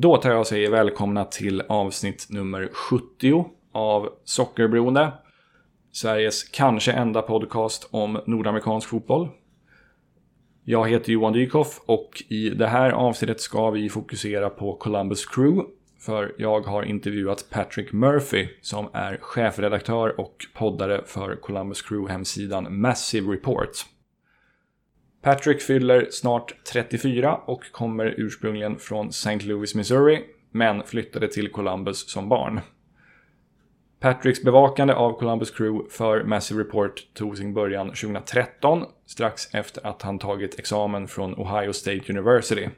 Då tar jag och säger välkomna till avsnitt nummer 70 av Sockerberoende. Sveriges kanske enda podcast om nordamerikansk fotboll. Jag heter Johan Dykhoff och i det här avsnittet ska vi fokusera på Columbus Crew. För jag har intervjuat Patrick Murphy som är chefredaktör och poddare för Columbus Crew-hemsidan Massive Report. Patrick fyller snart 34 och kommer ursprungligen från St. Louis, Missouri, men flyttade till Columbus som barn. Patricks bevakande av Columbus Crew för Massive Report tog sin början 2013, strax efter att han tagit examen från Ohio State University.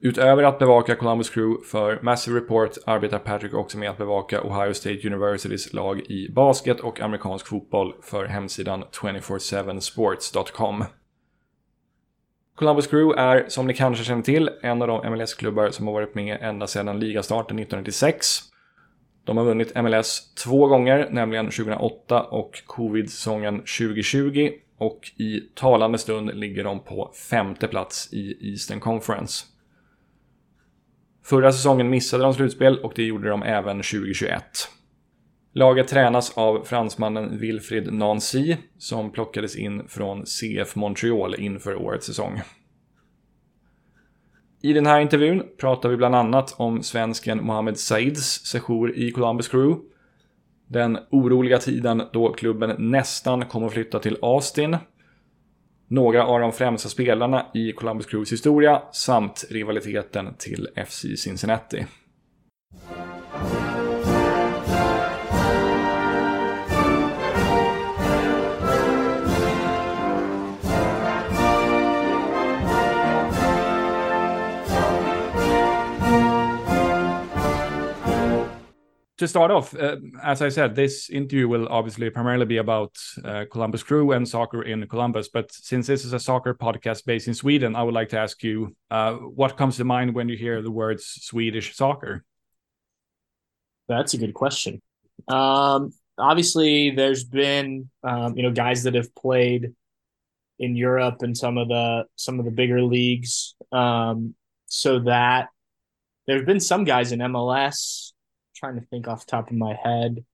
Utöver att bevaka Columbus Crew för Massive Report arbetar Patrick också med att bevaka Ohio State Universitys lag i basket och amerikansk fotboll för hemsidan 247sports.com. Columbus Crew är, som ni kanske känner till, en av de MLS-klubbar som har varit med ända sedan ligastarten 1996. De har vunnit MLS två gånger, nämligen 2008 och covid-säsongen 2020. Och i talande stund ligger de på femte plats i Eastern Conference. Förra säsongen missade de slutspel och det gjorde de även 2021. Laget tränas av fransmannen Wilfrid Nancy som plockades in från CF Montreal inför årets säsong. I den här intervjun pratar vi bland annat om svensken Mohamed Saids sejour i Columbus Crew, den oroliga tiden då klubben nästan kom att flytta till Austin, några av de främsta spelarna i Columbus Crews historia samt rivaliteten till FC Cincinnati. To start off, uh, as I said, this interview will obviously primarily be about uh, Columbus Crew and soccer in Columbus. But since this is a soccer podcast based in Sweden, I would like to ask you uh, what comes to mind when you hear the words Swedish soccer? That's a good question. Um, obviously, there's been um, you know guys that have played in Europe and some of the some of the bigger leagues. Um, so that there's been some guys in MLS trying to think off the top of my head.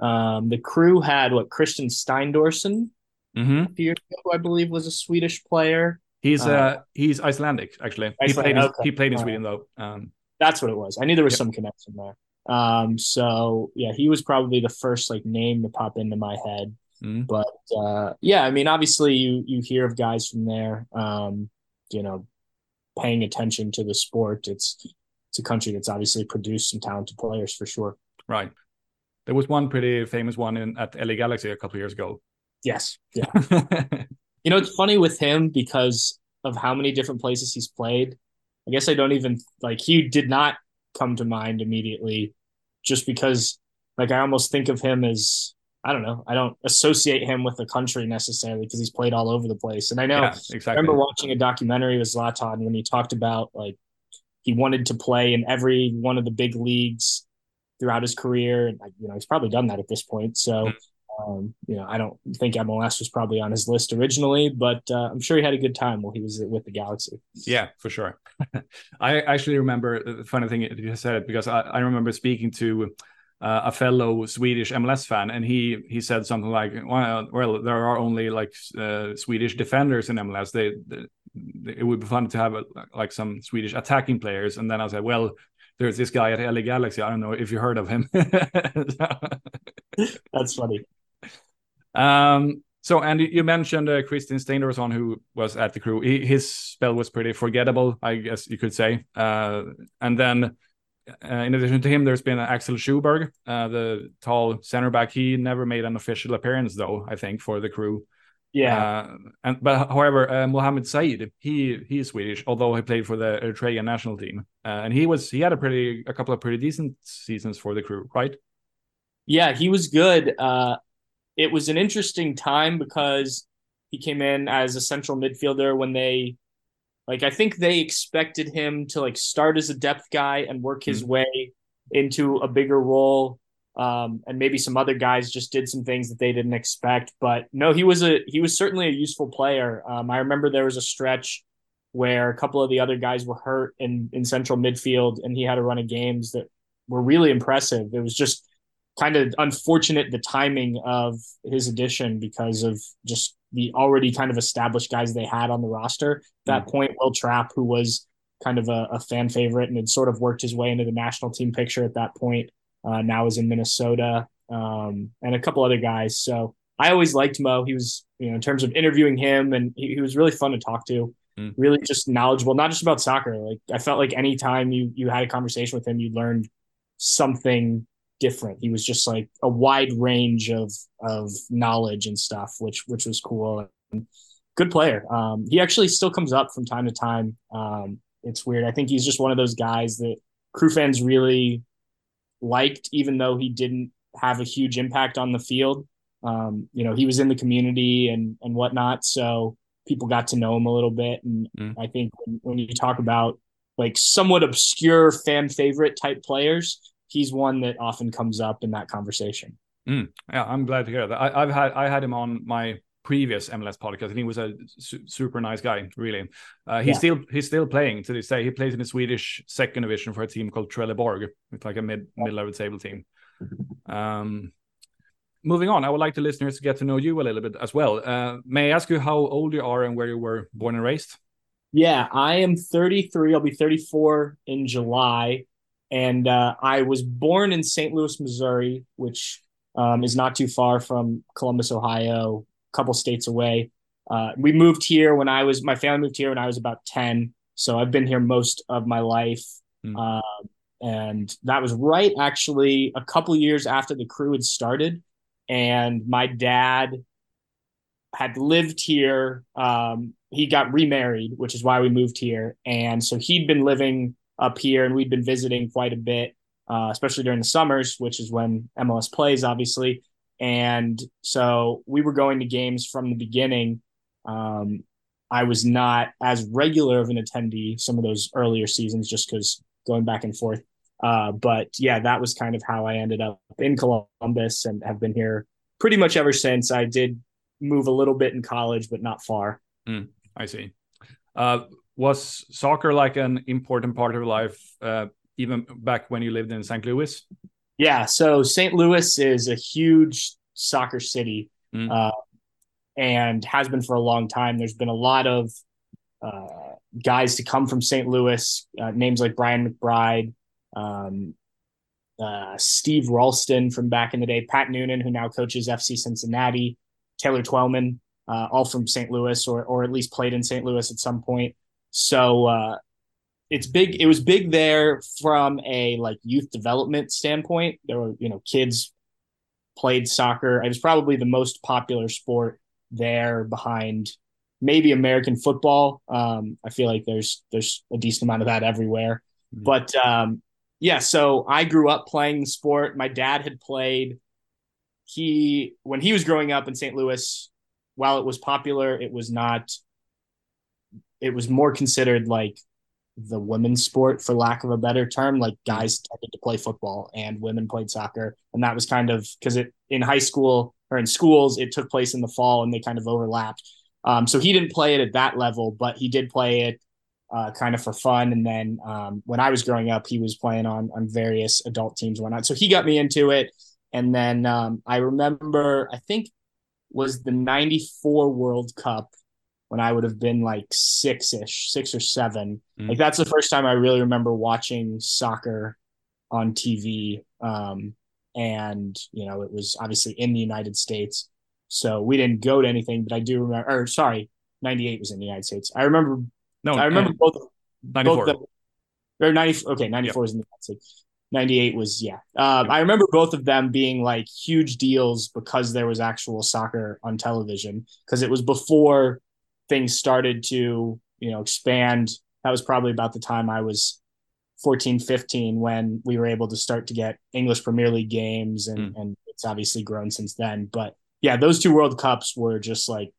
Um, the crew had what Christian Steindórsson, mm-hmm. a few years ago, I believe, was a Swedish player. He's uh, uh he's Icelandic actually. Icelandic, he played in, okay. he played in Sweden though. Um, that's what it was. I knew there was yep. some connection there. Um, so yeah, he was probably the first like name to pop into my head. Mm-hmm. But uh, yeah, I mean, obviously you you hear of guys from there. Um, you know, paying attention to the sport. It's it's a country that's obviously produced some talented players for sure. Right. There was one pretty famous one in at LA Galaxy a couple years ago. Yes. Yeah. you know, it's funny with him because of how many different places he's played. I guess I don't even like he did not come to mind immediately just because like I almost think of him as I don't know. I don't associate him with a country necessarily because he's played all over the place. And I know yeah, exactly. I remember watching a documentary with Zlatan when he talked about like he wanted to play in every one of the big leagues throughout his career. And, you know, he's probably done that at this point. So, hmm. um, you know, I don't think MLS was probably on his list originally, but uh, I'm sure he had a good time while he was with the Galaxy. Yeah, for sure. I actually remember the funny thing you said it because I, I remember speaking to uh, a fellow Swedish MLS fan, and he he said something like, "Well, well there are only like uh, Swedish defenders in MLS. They, they, it would be fun to have a, like some Swedish attacking players." And then I said, "Well, there's this guy at LA Galaxy. I don't know if you heard of him." That's funny. Um. So, and you mentioned uh, Christian who was at the crew. He, his spell was pretty forgettable, I guess you could say. Uh, and then uh, in addition to him, there's been Axel Sjöberg, uh, the tall center back. He never made an official appearance, though. I think for the crew. Yeah. Uh, and but however, uh, Mohamed Said, he he's Swedish, although he played for the Eritrean national team, uh, and he was he had a pretty a couple of pretty decent seasons for the crew, right? Yeah, he was good. Uh, it was an interesting time because he came in as a central midfielder when they like I think they expected him to like start as a depth guy and work his mm-hmm. way into a bigger role. Um, and maybe some other guys just did some things that they didn't expect. But no, he was a he was certainly a useful player. Um, I remember there was a stretch where a couple of the other guys were hurt in in central midfield, and he had a run of games that were really impressive. It was just kind of unfortunate the timing of his addition because of just the already kind of established guys they had on the roster. At that mm-hmm. point, Will Trapp, who was kind of a, a, fan favorite and had sort of worked his way into the national team picture at that point, uh, now is in Minnesota, um, and a couple other guys. So I always liked Mo. He was, you know, in terms of interviewing him, and he, he was really fun to talk to. Mm. Really, just knowledgeable, not just about soccer. Like I felt like anytime you you had a conversation with him, you learned something different. He was just like a wide range of of knowledge and stuff, which which was cool. And good player. Um, he actually still comes up from time to time. Um, it's weird. I think he's just one of those guys that crew fans really liked, even though he didn't have a huge impact on the field. Um, you know, he was in the community and and whatnot, so people got to know him a little bit. And mm. I think when, when you talk about like somewhat obscure fan favorite type players, he's one that often comes up in that conversation. Mm, yeah, I'm glad to hear that. I, have had I had him on my previous MLS podcast, and he was a su- super nice guy. Really, uh, he's yeah. still he's still playing to this day. He plays in the Swedish second division for a team called Trelleborg, it's like a mid mid level table team. Um, moving on, I would like the listeners to get to know you a little bit as well. Uh, may I ask you how old you are and where you were born and raised? Yeah, I am 33. I'll be 34 in July. And uh, I was born in St. Louis, Missouri, which um, is not too far from Columbus, Ohio, couple states away. Uh, we moved here when I was, my family moved here when I was about 10. So I've been here most of my life. Mm. Uh, and that was right actually a couple years after the crew had started. And my dad had lived here. Um, he got remarried, which is why we moved here. And so he'd been living up here, and we'd been visiting quite a bit, uh, especially during the summers, which is when MLS plays, obviously. And so we were going to games from the beginning. Um, I was not as regular of an attendee some of those earlier seasons, just because going back and forth. Uh, but yeah, that was kind of how I ended up in Columbus and have been here pretty much ever since. I did move a little bit in college, but not far. Mm, I see. Uh, was soccer like an important part of life uh, even back when you lived in St. Louis? Yeah, so St. Louis is a huge soccer city mm. uh, and has been for a long time. There's been a lot of uh, guys to come from St. Louis, uh, names like Brian McBride, um, uh, Steve Ralston from back in the day, Pat Noonan, who now coaches FC Cincinnati, Taylor Twellman, uh, all from St. Louis or, or at least played in St. Louis at some point. So uh, it's big. It was big there from a like youth development standpoint. There were you know kids played soccer. It was probably the most popular sport there behind maybe American football. Um, I feel like there's there's a decent amount of that everywhere. Mm-hmm. But um, yeah, so I grew up playing the sport. My dad had played. He when he was growing up in St. Louis, while it was popular, it was not it was more considered like the women's sport for lack of a better term like guys tended to play football and women played soccer. And that was kind of because it in high school or in schools it took place in the fall and they kind of overlapped. Um, so he didn't play it at that level but he did play it uh, kind of for fun. And then um, when i was growing up he was playing on on various adult teams whatnot. So he got me into it. And then um, i remember i think was the 94 world cup when I would have been like six ish, six or 7 mm Like that's the first time I really remember watching soccer on TV. Um, and you know, it was obviously in the United States. So we didn't go to anything, but I do remember or sorry, 98 was in the United States. I remember no, I remember both 94. Both the, or 90 okay, 94 yep. was in the United States. 98 was yeah um, i remember both of them being like huge deals because there was actual soccer on television because it was before things started to you know expand. That was probably about the time i was 14 15 when we were able to start to get english premier league games and, mm. and it's obviously grown since then. But yeah those two world cups were just like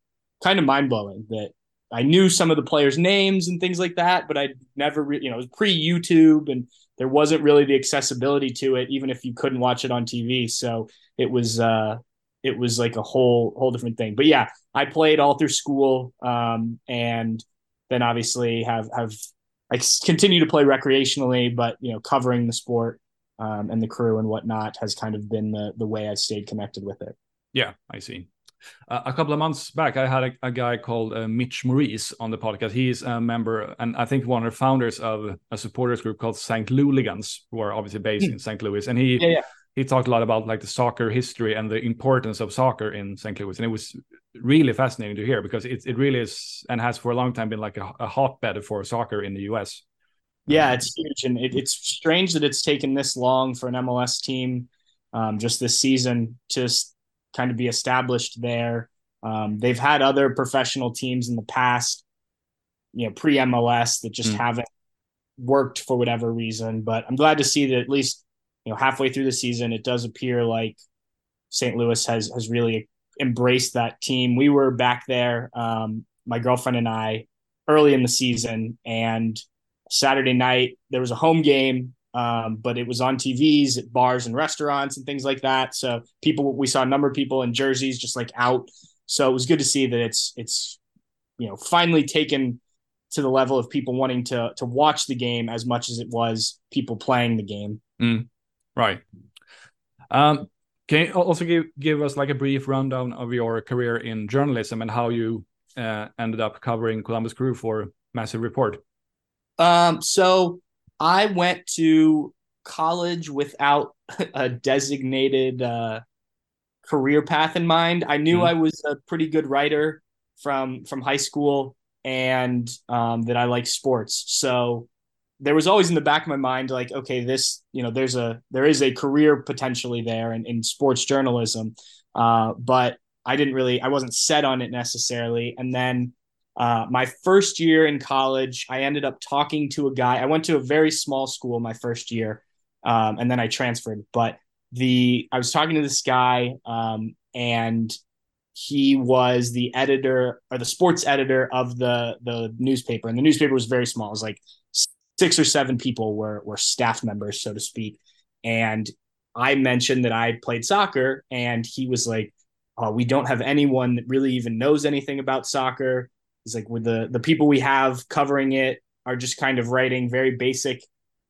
kind of mind-blowing that i knew some of the players names and things like that but i never re- you know it was pre-youtube and there wasn't really the accessibility to it even if you couldn't watch it on tv so it was uh it was like a whole whole different thing. But yeah, I played all through school, um, and then obviously have have I continue to play recreationally, but you know, covering the sport um, and the crew and whatnot has kind of been the the way I've stayed connected with it. Yeah, I see. Uh, a couple of months back, I had a, a guy called uh, Mitch Maurice on the podcast. He's a member and I think one of the founders of a supporters group called St. Louligans, who are obviously based mm. in St. Louis. And he yeah, yeah. He talked a lot about like the soccer history and the importance of soccer in St. Louis. And it was really fascinating to hear because it, it really is and has for a long time been like a, a hotbed for soccer in the US. Yeah, it's huge, and it, it's strange that it's taken this long for an MLS team um, just this season to kind of be established there. Um, they've had other professional teams in the past, you know, pre MLS that just mm. haven't worked for whatever reason. But I'm glad to see that at least you know halfway through the season, it does appear like St. Louis has has really embraced that team. We were back there, um, my girlfriend and I, early in the season, and Saturday night there was a home game um, but it was on TVs at bars and restaurants and things like that. So people, we saw a number of people in jerseys just like out. So it was good to see that it's it's you know finally taken to the level of people wanting to to watch the game as much as it was people playing the game. Mm, right. Um, can you also give give us like a brief rundown of your career in journalism and how you uh, ended up covering Columbus Crew for Massive Report? Um, so I went to college without a designated uh, career path in mind. I knew mm-hmm. I was a pretty good writer from from high school and um, that I like sports. So there was always in the back of my mind like, okay, this you know, there's a there is a career potentially there in, in sports journalism, uh, but I didn't really I wasn't set on it necessarily. And then uh, my first year in college, I ended up talking to a guy. I went to a very small school my first year, um, and then I transferred. But the I was talking to this guy, um, and he was the editor or the sports editor of the the newspaper, and the newspaper was very small. It was like six or seven people were were staff members, so to speak. And I mentioned that I played soccer, and he was like, oh, "We don't have anyone that really even knows anything about soccer." He's like, with the the people we have covering it are just kind of writing very basic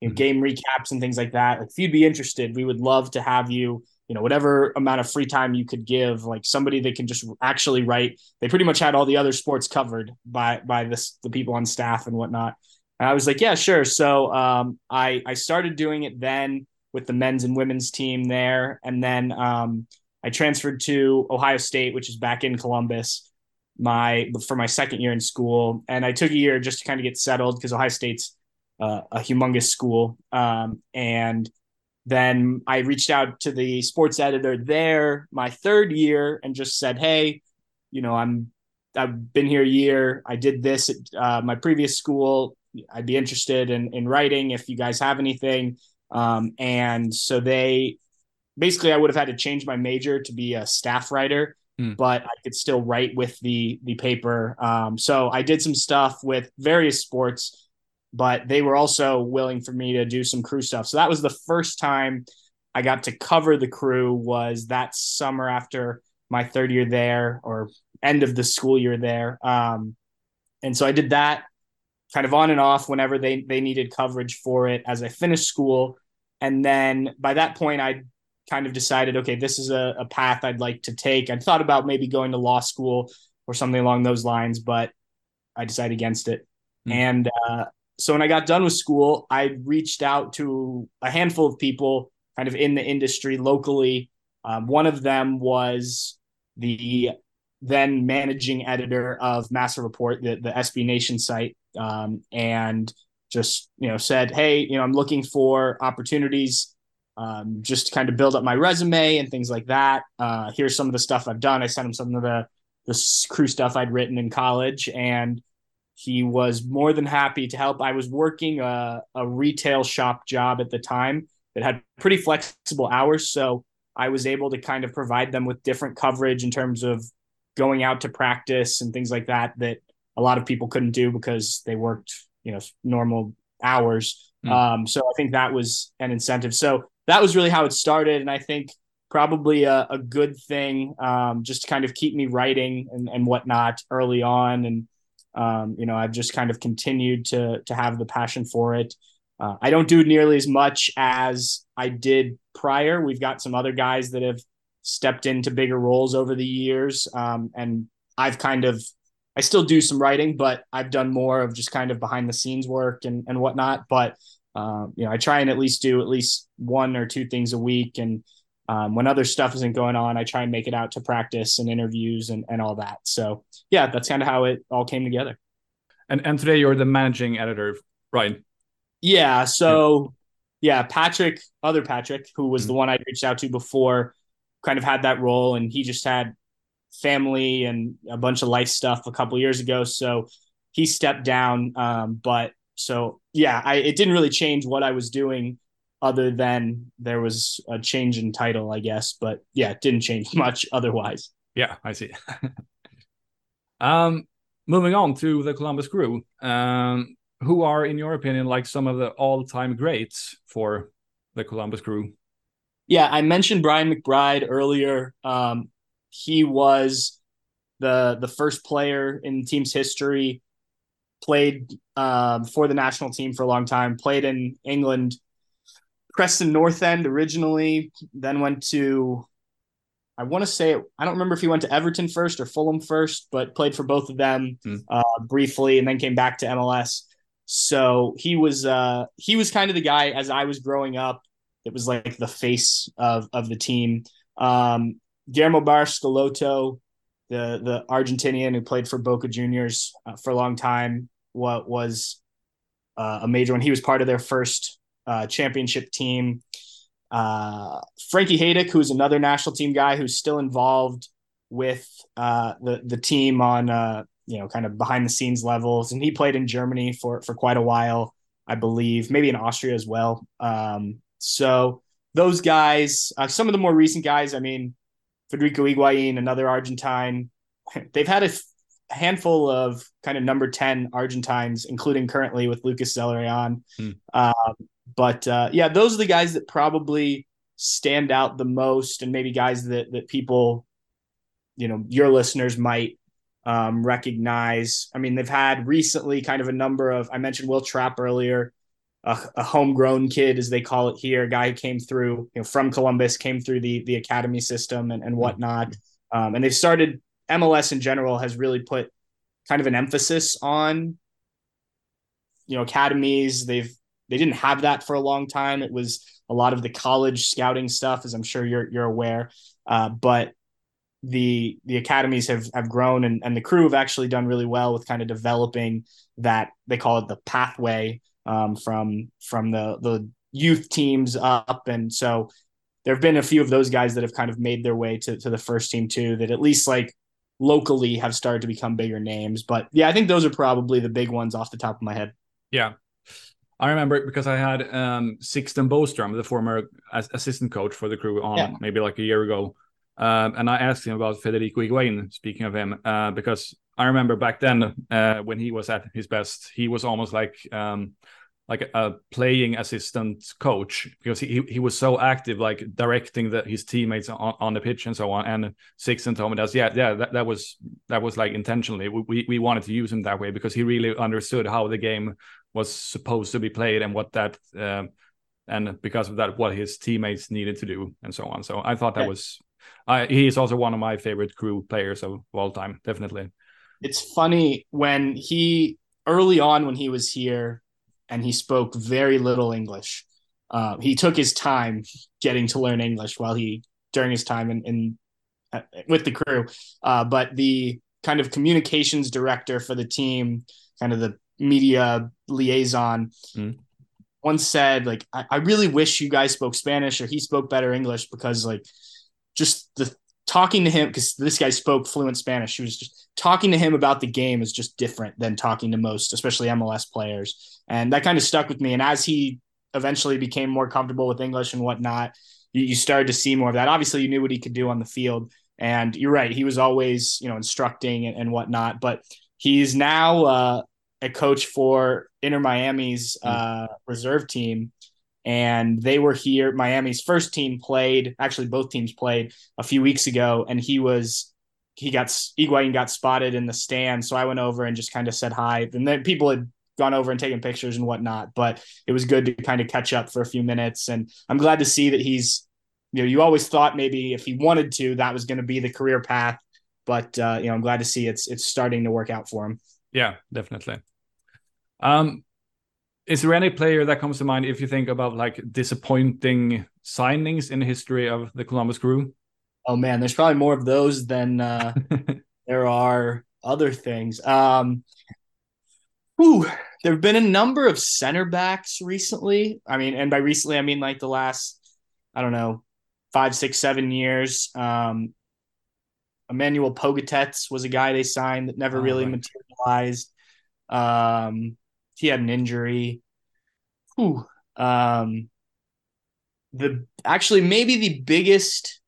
you know, mm-hmm. game recaps and things like that. Like, if you'd be interested, we would love to have you. You know, whatever amount of free time you could give, like somebody that can just actually write. They pretty much had all the other sports covered by by this the people on staff and whatnot. And I was like, yeah, sure. So um, I I started doing it then with the men's and women's team there, and then um, I transferred to Ohio State, which is back in Columbus my for my second year in school, and I took a year just to kind of get settled because Ohio State's uh, a humongous school, um, and then I reached out to the sports editor there my third year and just said, "Hey, you know, I'm I've been here a year. I did this at uh, my previous school. I'd be interested in in writing if you guys have anything." Um, and so they basically I would have had to change my major to be a staff writer mm. but I could still write with the the paper. Um, so I did some stuff with various sports, but they were also willing for me to do some crew stuff. So that was the first time I got to cover the crew. Was that summer after my third year there, or end of the school year there? Um, and so I did that kind of on and off whenever they they needed coverage for it as I finished school. And then by that point, I kind of decided, okay, this is a, a path I'd like to take. I'd thought about maybe going to law school or something along those lines, but I decided against it. Mm. And uh, so when I got done with school, I reached out to a handful of people kind of in the industry locally. Um, one of them was the then managing editor of Massive Report, the, the SB Nation site, um, and just you know said, "Hey, you know, I'm looking for opportunities um, just to kind of build up my resume and things like that. Uh, here's some of the stuff I've done. I sent him some of the the crew stuff I'd written in college, and he was more than happy to help. I was working a, a retail shop job at the time that had pretty flexible hours, so I was able to kind of provide them with different coverage in terms of going out to practice and things like that that a lot of people couldn't do because they worked, you know, normal hours. Mm. Um, so I think that was an incentive. So that was really how it started. And I think probably a, a good thing um, just to kind of keep me writing and, and whatnot early on. And Um, you know, I've just kind of continued to to have the passion for it. Uh, I don't do nearly as much as I did prior. We've got some other guys that have stepped into bigger roles over the years, um, and I've kind of I still do some writing, but I've done more of just kind of behind the scenes work and and whatnot. But um, you know, I try and at least do at least one or two things a week, and um, when other stuff isn't going on, I try and make it out to practice and interviews and and all that. So yeah, that's kind of how it all came together. And and today you're the managing editor, right? Yeah. So yeah, Patrick, other Patrick, who was mm-hmm. the one I reached out to before, kind of had that role, and he just had family and a bunch of life stuff a couple years ago, so he stepped down. Um, but so yeah, I it didn't really change what I was doing, other than there was a change in title, I guess. But yeah, it didn't change much otherwise. Yeah, I see. um, moving on to the Columbus Crew. Um, who are, in your opinion, like some of the all-time greats for the Columbus Crew? Yeah, I mentioned Brian McBride earlier. Um, he was the the first player in the team's history. Played um, for the national team for a long time. Played in England, Preston North End originally. Then went to I want to say I don't remember if he went to Everton first or Fulham first, but played for both of them hmm. uh, briefly, and then came back to MLS. So he was uh, he was kind of the guy as I was growing up. It was like the face of of the team. Um, Guillermo Barros the the Argentinian who played for Boca Juniors uh, for a long time, what was uh, a major one. He was part of their first uh, championship team. Uh, Frankie Hejduk, who's another national team guy who's still involved with uh, the the team on uh, you know, kind of behind the scenes levels. And he played in Germany for for quite a while, I believe, maybe in Austria as well. Um, so those guys, some of the more recent guys, I mean, Federico Higuain, another Argentine, they've had a handful of kind of number 10 Argentines, including currently with Lucas Zelarayán. Hmm. Uh, but uh, yeah, those are the guys that probably stand out the most and maybe guys that, that people, you know, your listeners might um, recognize. I mean, they've had recently kind of a number of, I mentioned Will Trapp earlier, a, a, homegrown kid, as they call it here, a guy who came through, you know, from Columbus, came through the, the academy system and, and whatnot. Um, and they've started, MLS in general has really put kind of an emphasis on, you know, academies. They've, they didn't have that for a long time. It was a lot of the college scouting stuff, as I'm sure you're, you're aware. Uh, but the the academies have have grown and, and the crew have actually done really well with kind of developing that they call it the pathway um, from from the the youth teams up. And so there have been a few of those guys that have kind of made their way to, to the first team too that at least like locally have started to become bigger names. But yeah i think those are probably the big ones off the top of my head. Yeah. I remember it because I had um, Sixten Boström, the former assistant coach for the crew, on yeah. maybe like a year ago, um, and I asked him about Federico Higuain, speaking of him, uh, because I remember back then uh, when he was at his best, he was almost like um, like a, playing assistant coach because he he was so active, like directing the, his teammates on, on the pitch and so on. And Sixten told me that yeah yeah that, that was that was like intentionally we we wanted to use him that way because he really understood how the game was supposed to be played and what that. Uh, and because of that, what his teammates needed to do, and so on. So I thought that was I, he is also one of my favorite crew players of all time, definitely. It's funny when he early on when he was here and he spoke very little English. Uh, he took his time getting to learn English while he during his time in, in uh, with the crew. Uh, but the kind of communications director for the team, kind of the media liaison, mm. once said like, I, I really wish you guys spoke Spanish or he spoke better English because like just talking to him because this guy spoke fluent Spanish. She was just talking to him about the game is just different than talking to most, especially MLS players. And that kind of stuck with me. And as he eventually became more comfortable with English and whatnot, you, you started to see more of that. Obviously, you knew what he could do on the field. And you're right, he was always, you know, instructing and, and whatnot. But he's now uh, a coach for Inter Miami's hmm. uh, reserve team and they were here. Miami's first team played, actually, both teams played a few weeks ago, and he was he got Higuain got spotted in the stand, so I went over and just kind of said hi. And then people had gone over and taken pictures and whatnot, but it was good to kind of catch up for a few minutes. And I'm glad to see that he's, you know, you always thought maybe if he wanted to, that was going to be the career path. But uh, you know, I'm glad to see it's it's starting to work out for him. Yeah, definitely. Um, is there any player that comes to mind if you think about like disappointing signings in the history of the Columbus Crew? Oh man, there's probably more of those than uh, there are other things. Um, whew, there have been a number of center backs recently. I mean, and by recently, I mean like the last, I don't know, five, six, seven years. Um, Emanuel Pogatetz was a guy they signed that never oh, really right. materialized. Um, he had an injury. Um, the actually maybe the biggest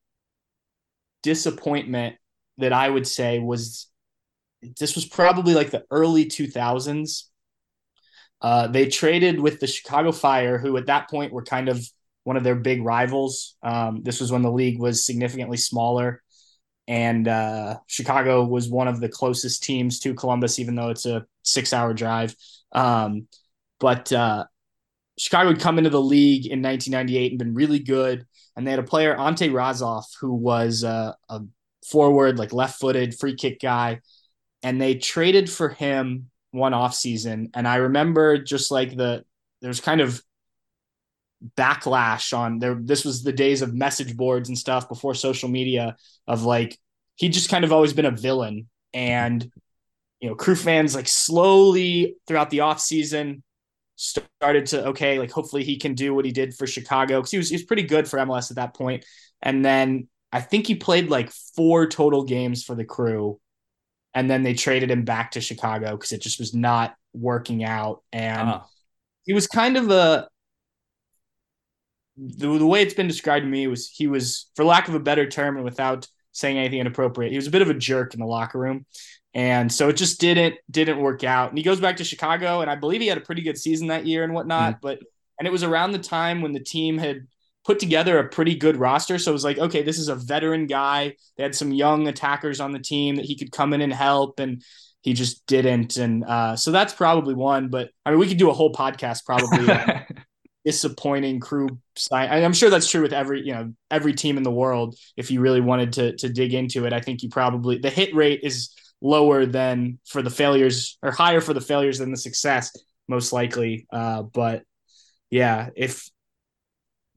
disappointment that I would say was this was probably like the early 2000s. Uh, they traded with the Chicago Fire, who at that point were kind of one of their big rivals. Um, this was when the league was significantly smaller, and uh, Chicago was one of the closest teams to Columbus, even though it's a six-hour drive. Um, but uh, Chicago would come into the league in 1998 and been really good. And they had a player, Ante Razov, who was uh, a forward, like left-footed free kick guy. And they traded for him one off season. And I remember just like the there's kind of backlash on there. This was the days of message boards and stuff before social media of like he just kind of always been a villain. And you know, crew fans like slowly throughout the offseason started to okay, like hopefully he can do what he did for Chicago because he was he was pretty good for MLS at that point. And then I think he played like four total games for the crew, and then they traded him back to Chicago because it just was not working out. And uh-huh. he was kind of a the, the way it's been described to me was he was, for lack of a better term, and without saying anything inappropriate, he was a bit of a jerk in the locker room and so it just didn't didn't work out. And he goes back to Chicago, and I believe he had a pretty good season that year and whatnot. Mm. But and it was around the time when the team had put together a pretty good roster. So it was like, okay, this is a veteran guy. They had some young attackers on the team that he could come in and help, and he just didn't. And uh, so that's probably one. But I mean, we could do a whole podcast probably. disappointing crew sign. I'm sure that's true with every you know every team in the world. If you really wanted to to dig into it, I think you probably the hit rate is lower than for the failures or higher for the failures than the success most likely. Uh, but yeah if,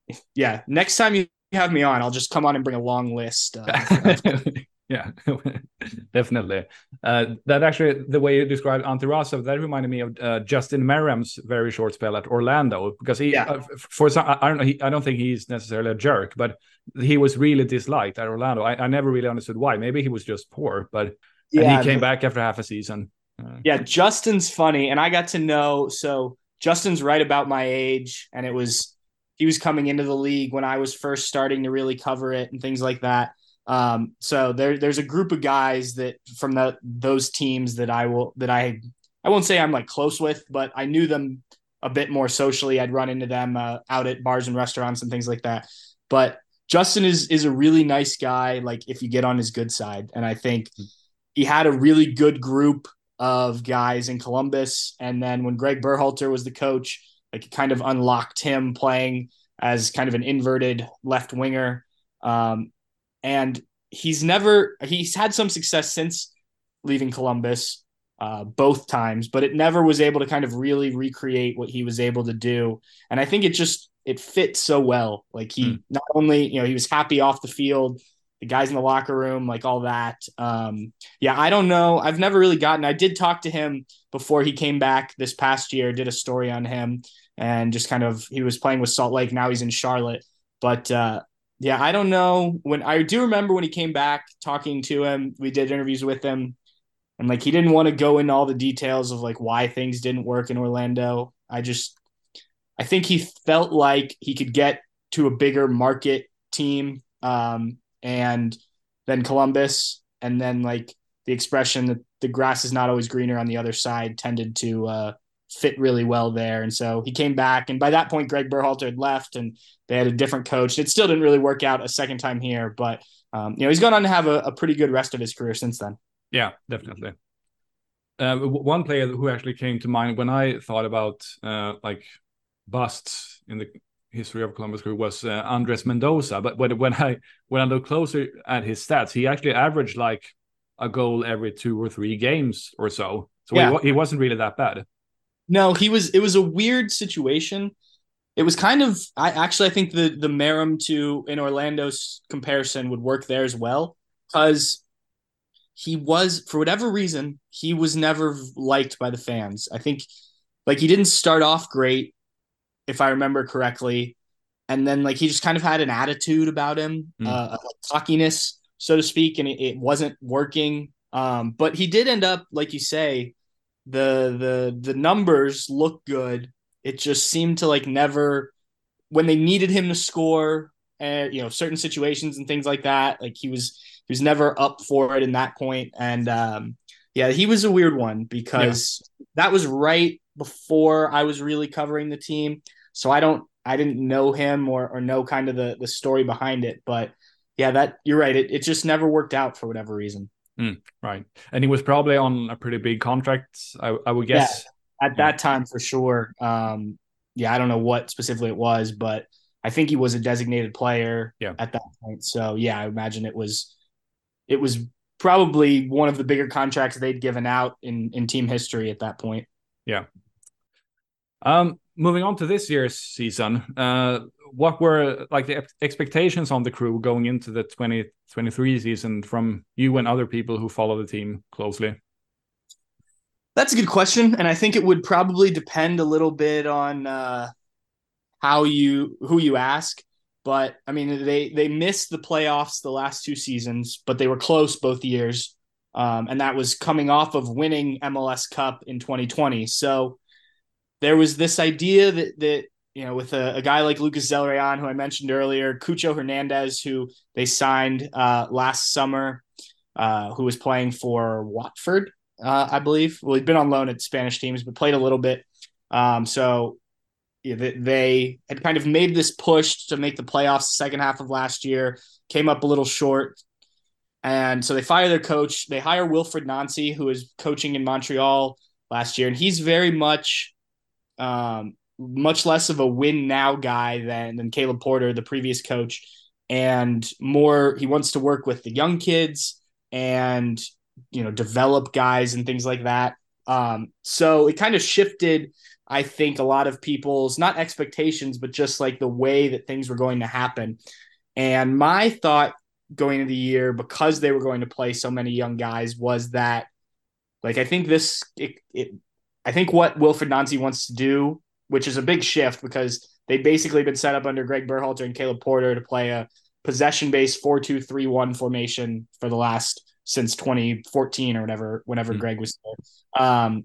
if, yeah next time you have me on i'll just come on and bring a long list uh, yeah definitely. Uh, that actually the way you described Ante Razov that reminded me of uh, Justin Meram's very short spell at Orlando because he yeah. Uh, for some I don't know he, I don't think he's necessarily a jerk but he was really disliked at Orlando. I, I never really understood why. Maybe he was just poor but yeah, and he came back after half a season. Uh, yeah, Justin's funny, and I got to know. So Justin's right about my age, and it was he was coming into the league when I was first starting to really cover it and things like that. Um, so there, there's a group of guys that from the those teams that I will that I I won't say I'm like close with, but I knew them a bit more socially. I'd run into them uh, out at bars and restaurants and things like that. But Justin is is a really nice guy. Like if you get on his good side, and I think. He had a really good group of guys in Columbus. And then when Greg Berhalter was the coach, like it kind of unlocked him playing as kind of an inverted left winger. Um, and he's never he's had some success since leaving Columbus uh, both times, but it never was able to kind of really recreate what he was able to do. And I think it just it fits so well. Like he mm. not only you know he was happy off the field, the guys in the locker room, like all that. Um, yeah, I don't know. I've never really gotten. I did talk to him before he came back this past year. Did a story on him and just kind of he was playing with Salt Lake. Now he's in Charlotte. But uh, yeah, I don't know. When I do remember when he came back, talking to him, we did interviews with him, and like he didn't want to go into all the details of like why things didn't work in Orlando. I just, I think he felt like he could get to a bigger market team. Um, and then Columbus, and then like the expression that the grass is not always greener on the other side tended to uh, fit really well there. And so he came back, and by that point, Greg Berhalter had left, and they had a different coach. It still didn't really work out a second time here, but um, you know he's gone on to have a, a, pretty good rest of his career since then. Yeah, definitely. Uh, one player who actually came to mind when I thought about uh, like busts in the history of Columbus Crew was uh, Andres Mendoza. But when when I when I look closer at his stats, he actually averaged like a goal every two or three games or so. So yeah. he, he wasn't really that bad. No, he was. It was a weird situation. It was kind of. I actually I think the the Meram to in Orlando's comparison would work there as well because he was for whatever reason he was never liked by the fans. I think like he didn't start off great, if I remember correctly, and then like he just kind of had an attitude about him, mm. uh, like cockiness, so to speak, and it, it wasn't working. Um, but he did end up, like you say, the the the numbers look good. It just seemed to like never when they needed him to score and you know certain situations and things like that. Like he was he was never up for it in that point. And um, yeah, he was a weird one because yeah. that was right before I was really covering the team. So I don't I didn't know him or or know kind of the the story behind it. But yeah, that you're right. It it just never worked out for whatever reason. Mm, right. And he was probably on a pretty big contract, I, I would guess. Yeah, at that time for sure. Um, yeah, I don't know what specifically it was, but I think he was a designated player yeah. at that point. So yeah, I imagine it was it was probably one of the bigger contracts they'd given out in in team history at that point. Yeah. Um, moving on to this year's season, uh, what were like the expectations on the crew going into the 2023 season from you and other people who follow the team closely? That's a good question, and I think it would probably depend a little bit on uh, how you who you ask. But I mean, they they missed the playoffs the last two seasons, but they were close both years, um, and that was coming off of winning MLS Cup in 2020. So there was this idea that that you know, with a, a, guy like Lucas Zelarayán, who I mentioned earlier, Cucho Hernandez, who they signed uh, last summer, uh, who was playing for Watford, uh, I believe. Well, he'd been on loan at Spanish teams, but played a little bit. Um, so yeah, they, they had kind of made this push to make the playoffs the second half of last year, came up a little short. And so they fire their coach. They hire Wilfried Nancy, who was coaching in Montreal last year. And he's very much um, much less of a win now guy than than Caleb Porter, the previous coach, and more he wants to work with the young kids and you know develop guys and things like that. Um, so it kind of shifted, I think, a lot of people's not expectations, but just like the way that things were going to happen. And my thought going into the year, because they were going to play so many young guys, was that like I think this it, it I think what Wilfried Nancy wants to do which is a big shift because they'd basically been set up under Greg Berhalter and Caleb Porter to play a possession based 4 2 3 1 formation for the last since 2014 or whatever, whenever mm-hmm. Greg was there. Um,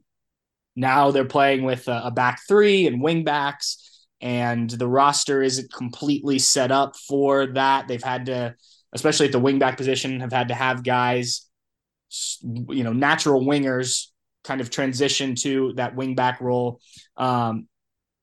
now they're playing with a, a back three and wing backs, and the roster isn't completely set up for that. They've had to, especially at the wing back position, have had to have guys, you know, natural wingers kind of transition to that wing back role. Um,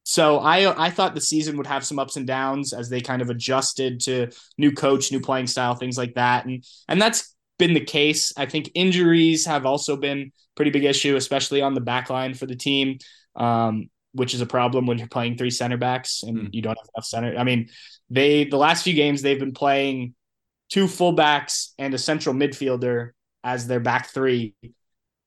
so I I thought the season would have some ups and downs as they kind of adjusted to new coach, new playing style, things like that, and and that's been the case. I think injuries have also been pretty big issue, especially on the back line for the team, um, which is a problem when you're playing three center backs and mm. you don't have enough center. I mean, they the last few games they've been playing two fullbacks and a central midfielder as their back three,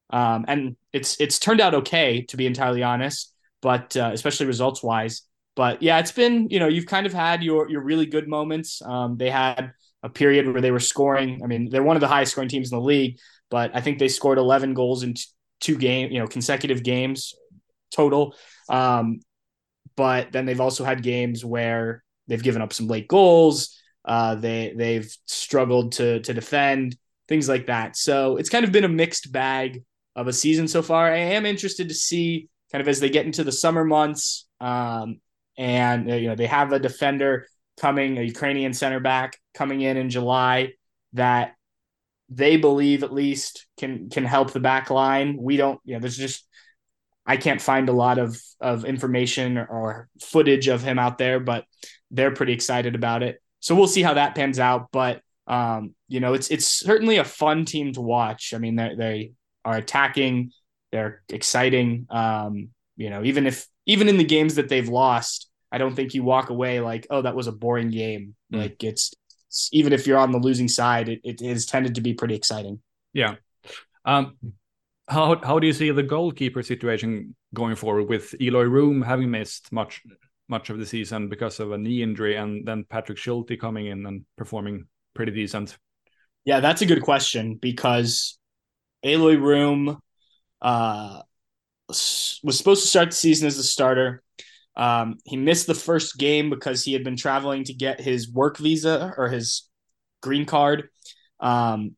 um, and it's it's turned out okay to be entirely honest but uh, especially results wise. But yeah, it's been you know you've kind of had your your really good moments. Um, they had a period where they were scoring. I mean, they're one of the highest scoring teams in the league, but I think they scored 11 goals in two game you know consecutive games total. Um, but then they've also had games where they've given up some late goals. Uh, they they've struggled to to defend things like that. So it's kind of been a mixed bag of a season so far. I am interested to see kind of as they get into the summer months. Um, and uh, you know they have a defender coming, a Ukrainian center back coming in in July that they believe at least can can help the back line. We don't, you know, there's just I can't find a lot of of information or footage of him out there, but they're pretty excited about it. So we'll see how that pans out. But um, you know, it's it's certainly a fun team to watch. I mean, they they are attacking, they're exciting. Um, you know, even if even in the games that they've lost, I don't think you walk away like, oh, that was a boring game. Mm. Like it's, even if you're on the losing side, it, it is tended to be pretty exciting. Yeah. Um, how how do you see the goalkeeper situation going forward with Eloy Room having missed much much of the season because of a knee injury, and then Patrick Schulte coming in and performing pretty decent? Yeah, that's a good question because Eloy Room uh, was supposed to start the season as a starter. Um, he missed the first game because he had been traveling to get his work visa or his green card. Um,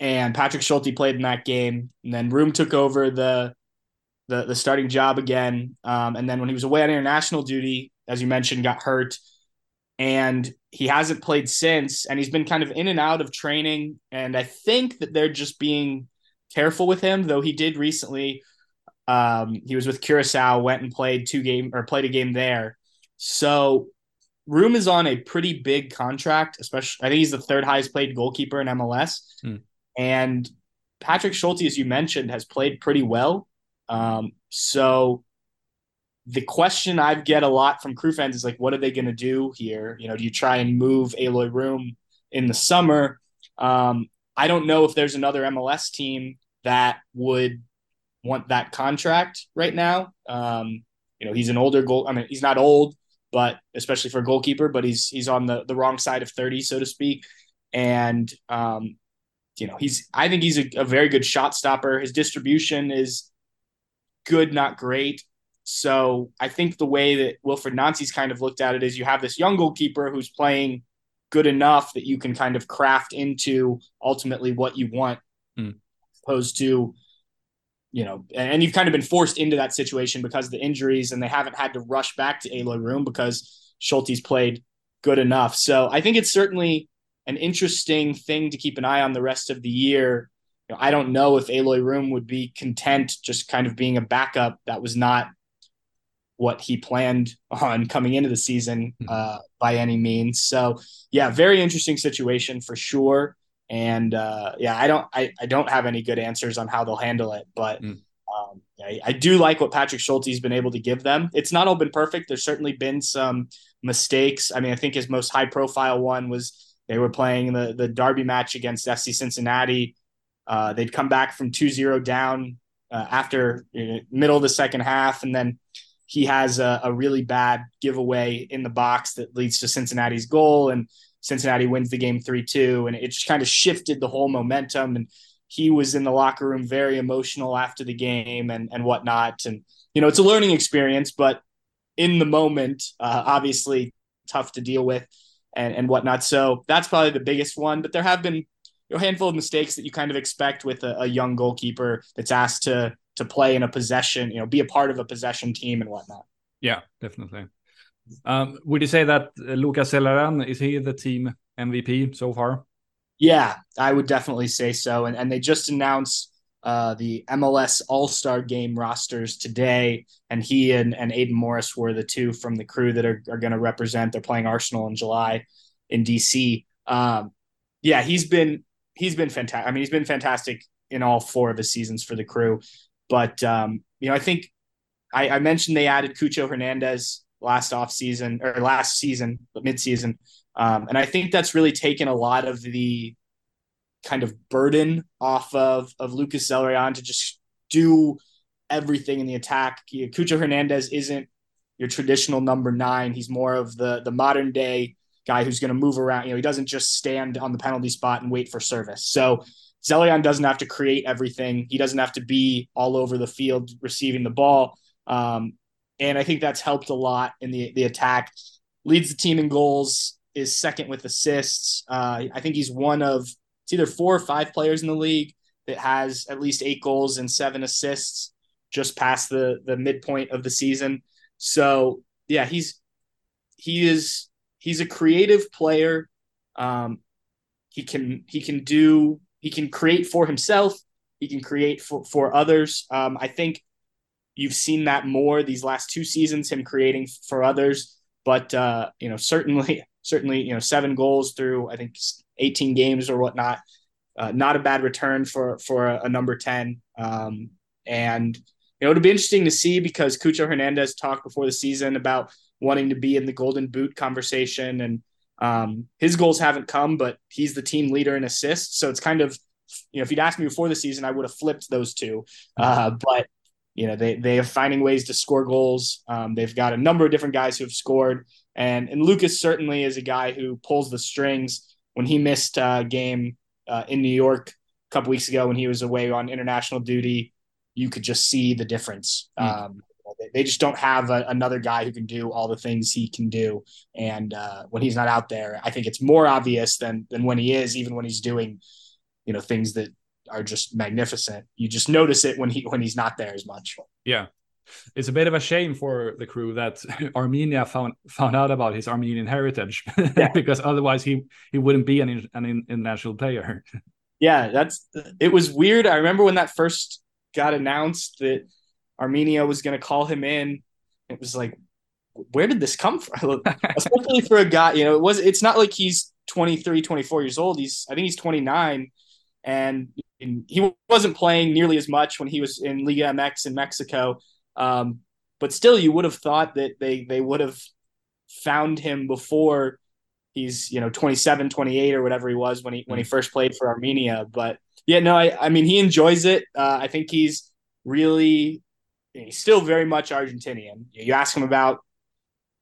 and Patrick Schulte played in that game. And then Room took over the the, the starting job again. Um, and then when he was away on international duty, as you mentioned, got hurt. And he hasn't played since. And he's been kind of in and out of training. And I think that they're just being careful with him, though he did recently. Um, he was with Curacao, went and played two game or played a game there. So Room is on a pretty big contract, especially I think he's the third highest played goalkeeper in MLS. Hmm. And Patrick Schulte, as you mentioned, has played pretty well. Um, so the question I get a lot from crew fans is like, what are they going to do here? You know, do you try and move Eloy Room in the summer? Um, I don't know if there's another MLS team that would want that contract right now. Um, you know, he's an older goal. I mean, he's not old, but especially for a goalkeeper, but he's he's on the the wrong side of thirty, so to speak. And um, you know, he's I think he's a, a very good shot stopper. His distribution is good, not great. So I think the way that Wilfried Nancy's kind of looked at it is you have this young goalkeeper who's playing good enough that you can kind of craft into ultimately what you want, mm. opposed to, you know, and you've kind of been forced into that situation because of the injuries and they haven't had to rush back to Eloy Room because Schulte's played good enough. So I think it's certainly an interesting thing to keep an eye on the rest of the year. You know, I don't know if Eloy Room would be content just kind of being a backup. That was not what he planned on coming into the season hmm. uh, by any means. So yeah, very interesting situation for sure. And uh, yeah, I don't I, I don't have any good answers on how they'll handle it, but mm. um, I, I, do like what Patrick Schulte's been able to give them. It's not all been perfect. There's certainly been some mistakes. I mean, I think his most high profile one was they were playing the the derby match against FC Cincinnati. Uh, they'd come back from 2-0 down uh, after you know, middle of the second half, and then he has a, a, really bad giveaway in the box that leads to Cincinnati's goal, and Cincinnati wins the game 3-2, and it just kind of shifted the whole momentum. And he was in the locker room very emotional after the game and and whatnot. And you know, it's a learning experience, but in the moment, uh, obviously tough to deal with and, and whatnot. So that's probably the biggest one. But there have been a handful of mistakes that you kind of expect with a, a, young goalkeeper that's asked to to play in a possession, you know, be a part of a possession team and whatnot. Yeah, definitely. Um, would you say that Lucas Zelarayán is he the team MVP so far? Yeah, I would definitely say so. And and they just announced uh, the MLS All Star Game rosters today, and he and, and Aidan Morris were the two from the crew that are, are going to represent. They're playing Arsenal in July in DC. Um, yeah, he's been he's been fantastic. I mean, he's been fantastic in all four of his seasons for the crew. But um, you know, I think I, I mentioned they added Cucho Hernandez last off season or last season, mid season, um, and I think that's really taken a lot of the kind of burden off of of Lucas Zelarayán to just do everything in the attack. Cucho Hernandez isn't your traditional number nine. He's more of the the modern day guy who's going to move around. You know, he doesn't just stand on the penalty spot and wait for service. So Zelarayán doesn't have to create everything. He doesn't have to be all over the field receiving the ball. Um, and I think that's helped a lot in the the attack. Leads the team in goals. Is second with assists. Uh, I think he's one of it's either four or five players in the league that has at least eight goals and seven assists just past the the midpoint of the season. So yeah, he's he is he's a creative player. Um, he can he can do he can create for himself. He can create for for others. Um, I think you've seen that more these last two seasons, him creating for others. But uh, you know, certainly, certainly, you know, seven goals through I think 18 games or whatnot. Uh, not a bad return for for a, a number 10. Um, and you know, it'll be interesting to see because Cucho Hernandez talked before the season about wanting to be in the Golden Boot conversation, and um, his goals haven't come, but he's the team leader in assists. So it's kind of, you know, if you'd asked me before the season, I would have flipped those two. Uh, but you know, they they are finding ways to score goals. Um, they've got a number of different guys who have scored, and and Lucas certainly is a guy who pulls the strings. When he missed a game uh, in New York a couple weeks ago when he was away on international duty, you could just see the difference. Mm. Um, they just don't have a, another guy who can do all the things he can do. And uh, when he's not out there, I think it's more obvious than than when he is, even when he's doing, you know, things that are just magnificent. You just notice it when he when he's not there as much. Yeah. It's a bit of a shame for the crew that Armenia found found out about his Armenian heritage yeah. because otherwise he he wouldn't be an, an international player. Yeah, that's it was weird. I remember when that first got announced that Armenia was going to call him in. It was like, where did this come from? Especially for a guy, you know, it was, it's not like he's 23, 24 years old. He's, I think he's 29 and he wasn't playing nearly as much when he was in Liga MX in Mexico. Um, but still, you would have thought that they, they would have found him before he's, you know, 27, 28 or whatever he was when he, when he mm. first played for Armenia. But yeah, no, I, I mean, he enjoys it. Uh, I think he's really he's still very much Argentinian. You ask him about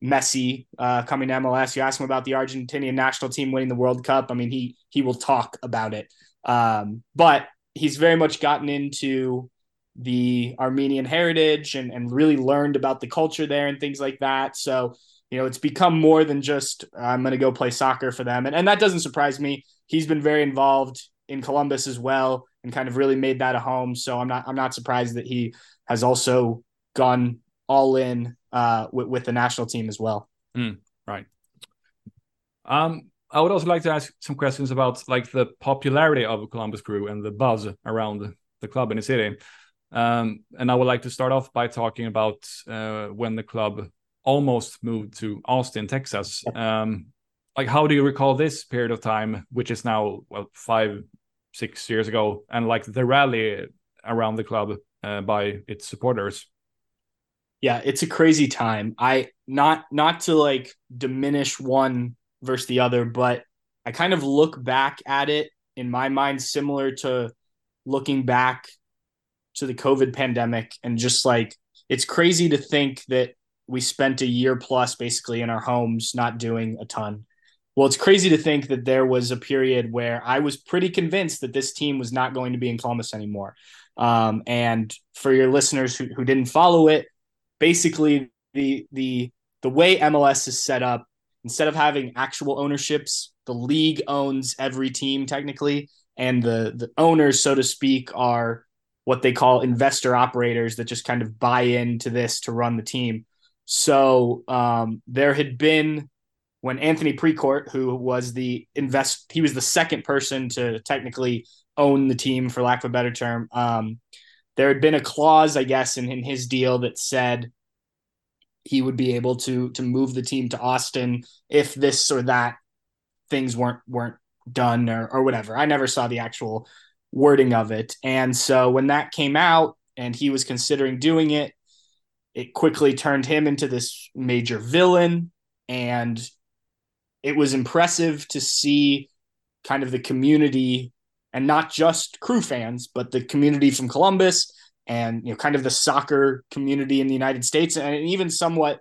Messi uh, coming to MLS. You ask him about the Argentinian national team winning the World Cup. I mean, he he will talk about it. Um, but he's very much gotten into the Armenian heritage and and really learned about the culture there and things like that. So you know, it's become more than just I'm going to go play soccer for them, and and that doesn't surprise me. He's been very involved in Columbus as well and kind of really made that a home. So I'm not I'm not surprised that he has also gone all in uh, with, with the national team as well. Mm, right. Um, I would also like to ask some questions about like the popularity of Columbus Crew and the buzz around the club in the city. Um, and I would like to start off by talking about uh, when the club almost moved to Austin, Texas. Um, like, how do you recall this period of time, which is now well five, six years ago, and like the rally around the club uh, by its supporters. Yeah, it's a crazy time. I not not to like diminish one versus the other, but I kind of look back at it in my mind similar to looking back to the COVID pandemic and just like it's crazy to think that we spent a year plus basically in our homes not doing a ton. Well, it's crazy to think that there was a period where I was pretty convinced that this team was not going to be in Columbus anymore. Um, and for your listeners who, who didn't follow it, basically the the the way MLS is set up, instead of having actual ownerships, the league owns every team technically, and the the owners, so to speak, are what they call investor operators that just kind of buy into this to run the team. So um, there had been when Anthony Precourt, who was the invest, he was the second person to technically own the team, for lack of a better term. Um, there had been a clause, I guess, in, in his deal that said he would be able to to move the team to Austin if this or that things weren't weren't done or or whatever. I never saw the actual wording of it. And so when that came out and he was considering doing it, it quickly turned him into this major villain and it was impressive to see kind of the community and not just crew fans, but the community from Columbus and you know kind of the soccer community in the United States and even somewhat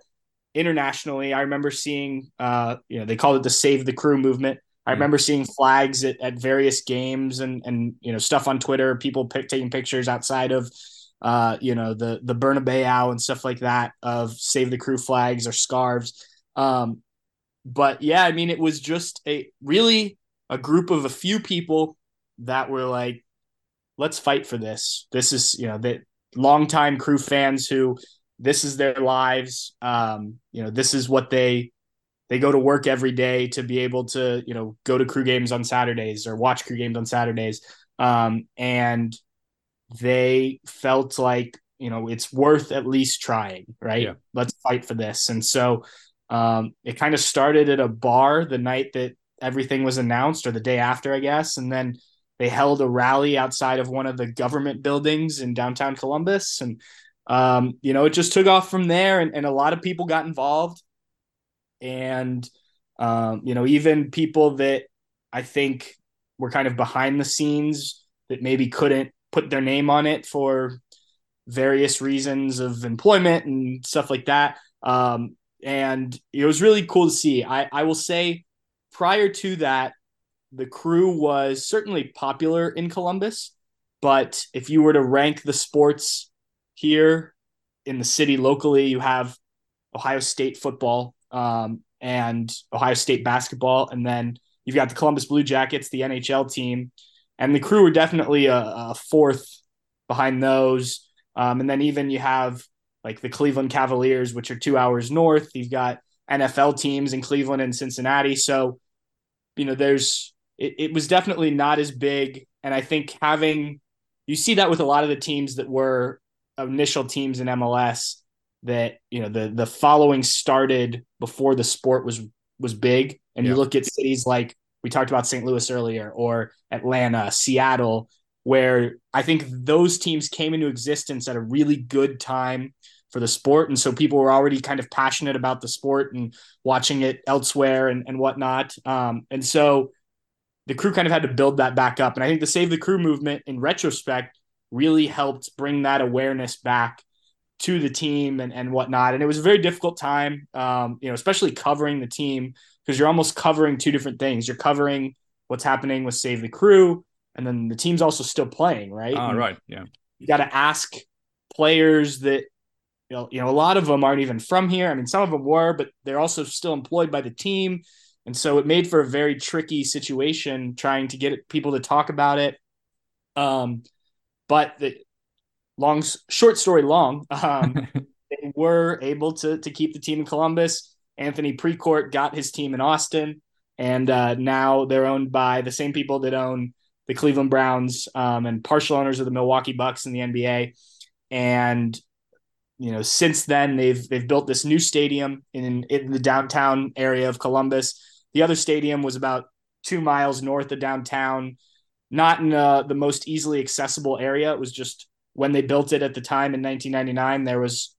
internationally. I remember seeing uh, you know they called it the Save the Crew movement. I mm-hmm. remember seeing flags at, at various games and and you know stuff on Twitter, people pick, taking pictures outside of uh, you know the the Bernabeu and stuff like that of Save the Crew flags or scarves. Um, but yeah, I mean it was just a really a group of a few people that were like, let's fight for this. This is, you know, that longtime crew fans who this is their lives. Um, you know, this is what they they go to work every day to be able to, you know, go to crew games on Saturdays or watch crew games on Saturdays. Um, and they felt like you know it's worth at least trying, right? Yeah. Let's fight for this. And so um, it kind of started at a bar the night that everything was announced, or the day after, I guess, and then they held a rally outside of one of the government buildings in downtown Columbus, and um, you know it just took off from there, and, and a lot of people got involved, and um, you know even people that I think were kind of behind the scenes that maybe couldn't put their name on it for various reasons of employment and stuff like that. Um, and it was really cool to see. I, I will say, prior to that, the crew was certainly popular in Columbus, but if you were to rank the sports here in the city locally, you have Ohio State football um, and Ohio State basketball, and then you've got the Columbus Blue Jackets, the NHL team, and the crew were definitely a, a fourth behind those. Um, and then even you have like the Cleveland Cavaliers, which are two hours north. You've got NFL teams in Cleveland and Cincinnati. So, you know, there's it, it was definitely not as big. And I think having you see that with a lot of the teams that were initial teams in MLS that, you know, the the following started before the sport was was big. And yeah. you look at cities like we talked about St. Louis earlier or Atlanta, Seattle, where I think those teams came into existence at a really good time for the sport. And so people were already kind of passionate about the sport and watching it elsewhere and, and whatnot. Um, and so the crew kind of had to build that back up. And I think the Save the Crew movement, in retrospect, really helped bring that awareness back to the team and, and whatnot. And it was a very difficult time, um, you know, especially covering the team because you're almost covering two different things. You're covering what's happening with Save the Crew, and then the team's also still playing, right? Ah, right. Yeah. You got to ask players that you know, you know, a lot of them aren't even from here. I mean, some of them were, but they're also still employed by the team. And so it made for a very tricky situation trying to get people to talk about it. Um, but the long, short story long, um, they were able to to keep the team in Columbus. Anthony Precourt got his team in Austin, and uh, now they're owned by the same people that own the Cleveland Browns um, and partial owners of the Milwaukee Bucks in the NBA. And you know, since then they've they've built this new stadium in in the downtown area of Columbus. The other stadium was about two miles north of downtown, not in uh, the most easily accessible area. It was just when they built it at the time in 1999, there was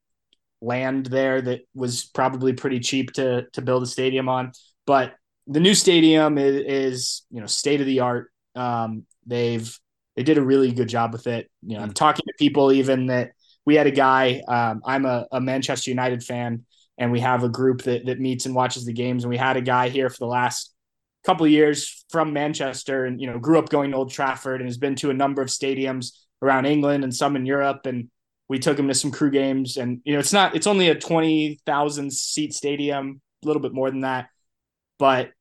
land there that was probably pretty cheap to to build a stadium on. But the new stadium is, is you know state of the art. Um, they've they did a really good job with it. You know, I'm talking to people even that we had a guy. Um, I'm a, a, Manchester United fan, and we have a group that that meets and watches the games. And we had a guy here for the last couple years from Manchester, and you know, grew up going to Old Trafford, and has been to a number of stadiums around England and some in Europe. And we took him to some crew games, and you know, it's not it's only a twenty thousand seat stadium, a little bit more than that, but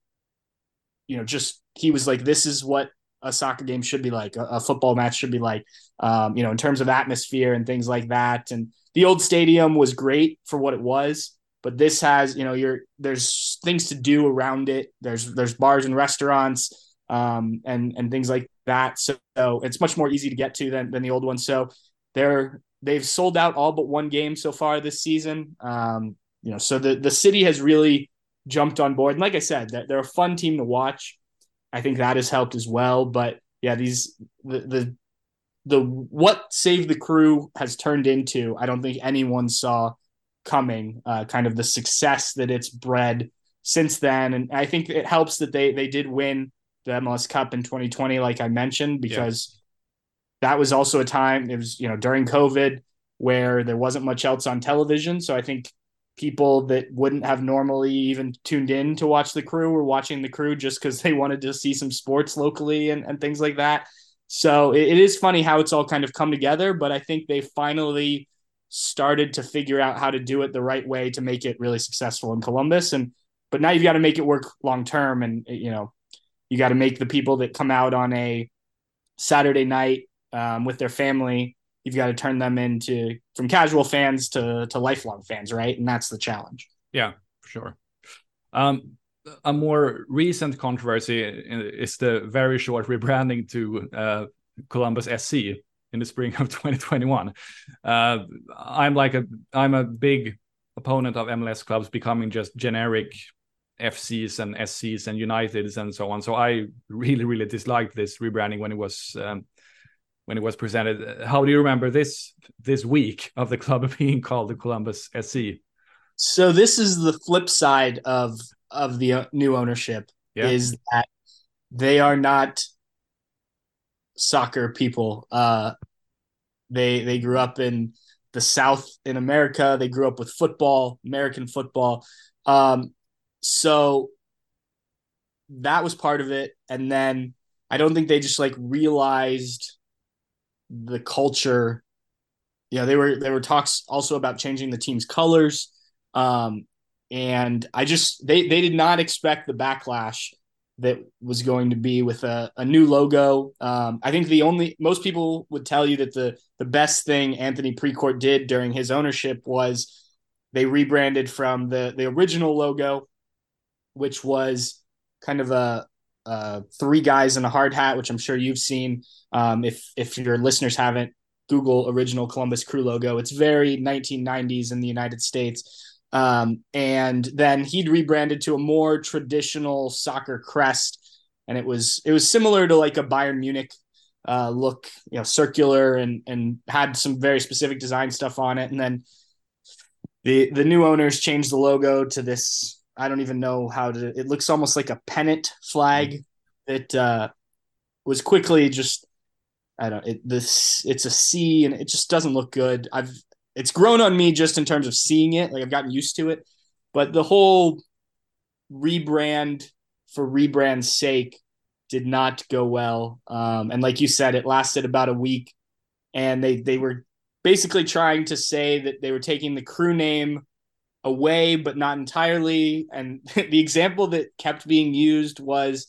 you know, just he was like, this is what a soccer game should be like, a, a football match should be like, um, you know, in terms of atmosphere and things like that. And the old stadium was great for what it was, but this has, you know, you're there's things to do around it. There's there's bars and restaurants um, and and things like that. So, so it's much more easy to get to than than the old one. So they're they've sold out all but one game so far this season. Um, you know, so the the city has really jumped on board. And like I said, they're, they're a fun team to watch. I think that has helped as well. But yeah, these the the the what Save the Crew has turned into, I don't think anyone saw coming. Uh, kind of the success that it's bred since then, and I think it helps that they they did win the MLS Cup in 2020, like I mentioned, because yeah. that was also a time it was you know during COVID where there wasn't much else on television. So I think people that wouldn't have normally even tuned in to watch the crew were watching the crew just because they wanted to see some sports locally and, and things like that. So it, it is funny how it's all kind of come together, but I think they finally started to figure out how to do it the right way to make it really successful in Columbus. And but now you've got to make it work long term, and you know you got to make the people that come out on a Saturday night um, with their family you've got to turn them into from casual fans to to lifelong fans, right? And that's the challenge. Yeah, sure. Um, a more recent controversy is the very short rebranding to uh, Columbus SC. In the spring of 2021. Uh, I'm like a I'm a big opponent of MLS clubs becoming just generic FCs and SCs and Uniteds and so on. So I really really disliked this rebranding when it was um, when it was presented. How do you remember this this week of the club being called the Columbus SC? So this is the flip side of of the uh, new ownership yeah. is that they are not soccer people. Uh, they they grew up in the South in America. They grew up with football, American football. Um, so that was part of it. And then I don't think they just like realized the culture. Yeah, they were there were talks also about changing the team's colors. Um, and I just they they did not expect the backlash that was going to be with a, a new logo. Um, I think the only most people would tell you that the the best thing Anthony Precourt did during his ownership was they rebranded from the the original logo, which was kind of a, a three guys in a hard hat, which I'm sure you've seen. Um, if if your listeners haven't, Google original Columbus Crew logo. It's very 1990s in the United States. Um, and then he'd rebranded to a more traditional soccer crest, and it was it was similar to like a Bayern Munich uh, look, you know, circular and and had some very specific design stuff on it. And then the the new owners changed the logo to this. I don't even know how to. It looks almost like a pennant flag that uh, was quickly just. I don't. It this it's a C and it just doesn't look good. I've it's grown on me just in terms of seeing it. Like I've gotten used to it, but the whole rebrand for rebrand's sake did not go well. Um, and like you said, it lasted about a week, and they they were basically trying to say that they were taking the crew name away, but not entirely. And the example that kept being used was,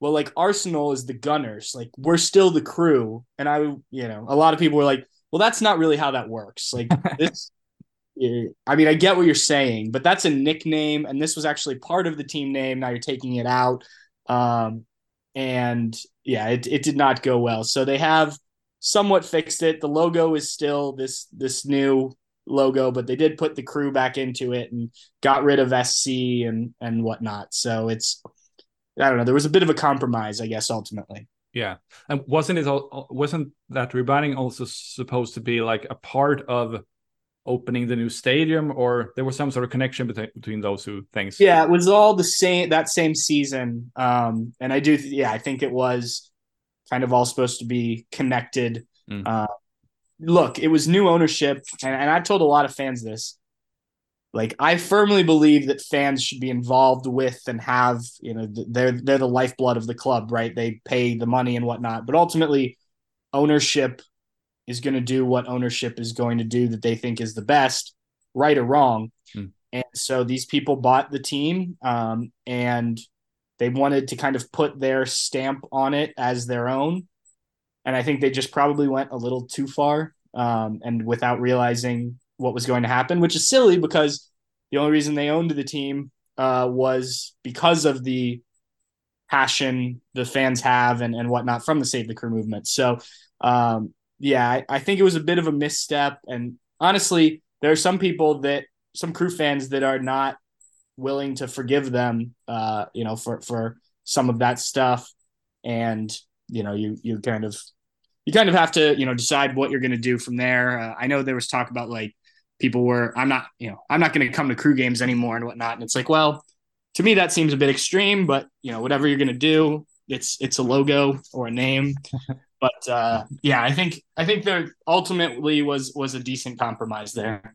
well, like Arsenal is the Gunners, like we're still the crew. And I, you know, a lot of people were like, well, that's not really how that works. Like this, I mean, I get what you're saying, but that's a nickname, and this was actually part of the team name. Now you're taking it out, um, and yeah, it it did not go well. So they have somewhat fixed it. The logo is still this this new logo, but they did put the crew back into it and got rid of SC and and whatnot. So it's I don't know. There was a bit of a compromise, I guess, ultimately. Yeah, and wasn't it all? Wasn't that rebranding also supposed to be like a part of opening the new stadium, or there was some sort of connection between between those two things? Yeah, it was all the same that same season. Um, and I do, yeah, I think it was kind of all supposed to be connected. Mm. Uh, look, it was new ownership, and, and I've told a lot of fans this like I firmly believe that fans should be involved with and have you know they're they're the lifeblood of the club, right? They pay the money and whatnot, but ultimately, ownership is going to do what ownership is going to do that they think is the best, right or wrong. Hmm. And so these people bought the team, um, and they wanted to kind of put their stamp on it as their own. And I think they just probably went a little too far, um, and without realizing what was going to happen, which is silly because the only reason they owned the team uh, was because of the passion the fans have and, and whatnot from the Save the Crew movement. So, um, yeah, I, I think it was a bit of a misstep. And honestly, there are some people that, some crew fans that are not willing to forgive them, uh, you know, for, for some of that stuff. And, you know, you, you kind of, you kind of have to, you know, decide what you're going to do from there. Uh, I know there was talk about like people were i'm not you know i'm not going to come to crew games anymore and whatnot. And it's like well to me that seems a bit extreme but you know whatever you're going to do it's it's a logo or a name. But uh yeah i think i think there ultimately was was a decent compromise there.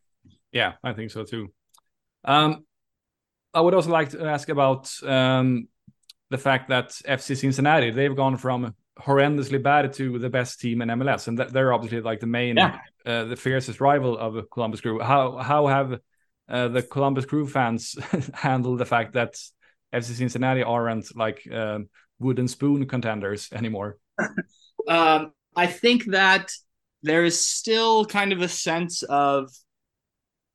Yeah i think so too. Um i would also like to ask about um the fact that fc cincinnati they've gone from horrendously bad to the best team in MLS, and they're obviously like the main, yeah. uh, the fiercest rival of Columbus Crew. How how have uh, the Columbus Crew fans handled the fact that FC Cincinnati aren't like um, wooden spoon contenders anymore? um, I think that there is still kind of a sense of,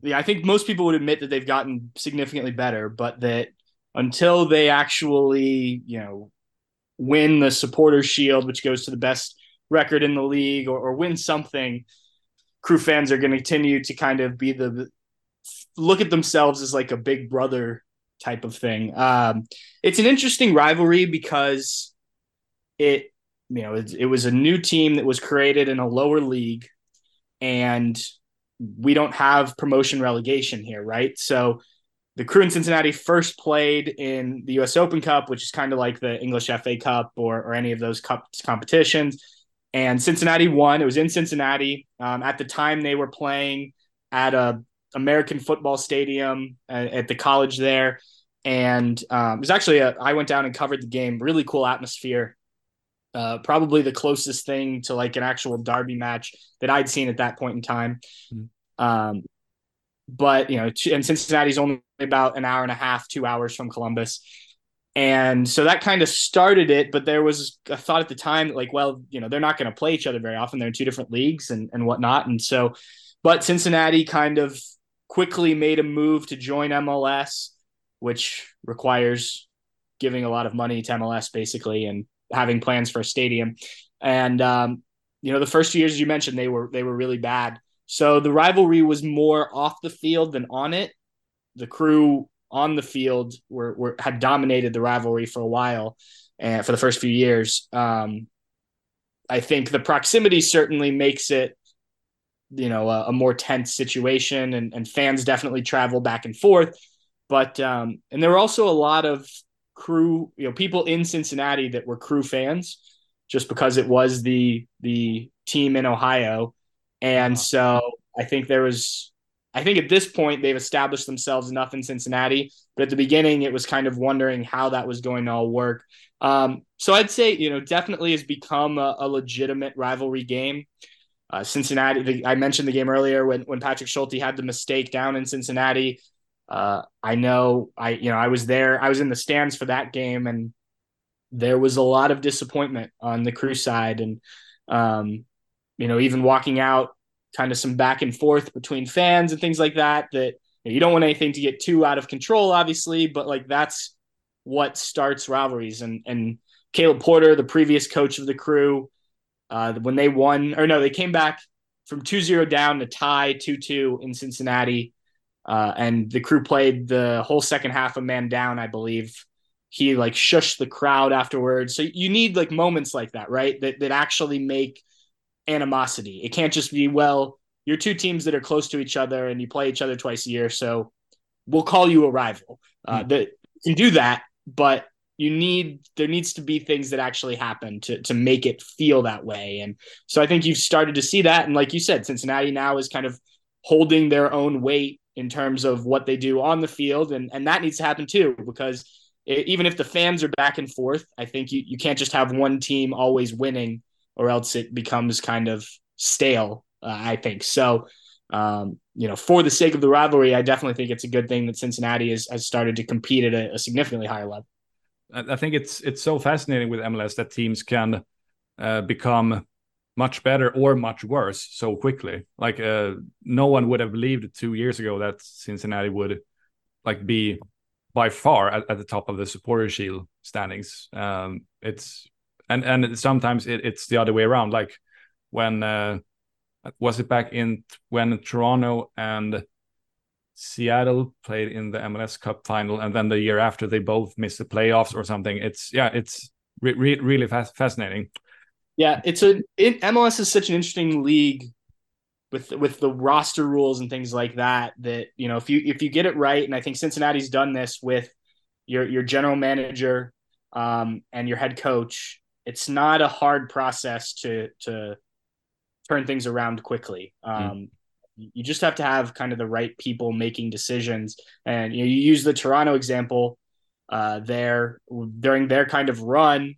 yeah, I think most people would admit that they've gotten significantly better, but that until they actually, you know, win the supporter shield, which goes to the best record in the league or, or win something, crew fans are going to continue to kind of be the look at themselves as like a big brother type of thing. Um, it's an interesting rivalry because it, you know, it, it was a new team that was created in a lower league, and we don't have promotion relegation here, right? So the crew in Cincinnati first played in the U.S. Open Cup, which is kind of like the English FA Cup or or any of those cup competitions. And Cincinnati won. It was in Cincinnati. Um, at the time, they were playing at a American football stadium at, at the college there. And um, it was actually, a, I went down and covered the game. Really cool atmosphere. Uh, probably the closest thing to like an actual derby match that I'd seen at that point in time. Mm-hmm. Um, but, you know, and Cincinnati's only about an hour and a half, two hours from Columbus. And so that kind of started it. But there was a thought at the time, like, well, you know, they're not going to play each other very often. They're in two different leagues and, and whatnot. And so, but Cincinnati kind of quickly made a move to join MLS, which requires giving a lot of money to MLS basically and having plans for a stadium. And um, you know, the first few years as you mentioned, they were they were really bad. So the rivalry was more off the field than on it. The crew on the field were, were had dominated the rivalry for a while and for the first few years. Um, I think the proximity certainly makes it you know a, a more tense situation and, and fans definitely travel back and forth but um and there were also a lot of crew you know people in cincinnati that were crew fans just because it was the the team in ohio and uh-huh. so i think there was i think at this point they've established themselves enough in cincinnati but at the beginning it was kind of wondering how that was going to all work um, so i'd say you know definitely has become a, a legitimate rivalry game uh, Cincinnati, the, I mentioned the game earlier when when Patrick Schulte had the mistake down in Cincinnati. Uh, I know I you know I was there. I was in the stands for that game, and there was a lot of disappointment on the crew side, and um, you know even walking out, kind of some back and forth between fans and things like that. That you, know, you don't want anything to get too out of control, obviously, but like that's what starts rivalries. And and Caleb Porter, the previous coach of the crew, uh, when they won, or no, they came back from 2-0 down to tie 2-2 in Cincinnati. Uh, and the crew played the whole second half of man down, I believe. He like shushed the crowd afterwards. So you need like moments like that, right? That that actually make animosity. It can't just be, well, you're two teams that are close to each other and you play each other twice a year, so we'll call you a rival. Uh, mm. That can do that, but you need there needs to be things that actually happen to to make it feel that way and so i think you've started to see that and like you said cincinnati now is kind of holding their own weight in terms of what they do on the field and and that needs to happen too because it, even if the fans are back and forth i think you, you can't just have one team always winning or else it becomes kind of stale uh, i think so um, you know, for the sake of the rivalry, I definitely think it's a good thing that Cincinnati has, has started to compete at a, a significantly higher level. I think it's it's so fascinating with MLS that teams can uh, become much better or much worse so quickly. Like uh, no one would have believed two years ago that Cincinnati would like be by far at, at the top of the supporter shield standings. Um, it's and and sometimes it, it's the other way around. Like when uh, was it back in when Toronto and Seattle played in the MLS Cup final, and then the year after they both missed the playoffs or something. It's yeah, it's re- re- really fascinating. Yeah, it's a it, MLS is such an interesting league with with the roster rules and things like that. That you know, if you if you get it right, and I think Cincinnati's done this with your your general manager um, and your head coach, it's not a hard process to to turn things around quickly. Hmm. Um, mm you just have to have kind of the right people making decisions. And you know, you use the Toronto example uh, there during their kind of run.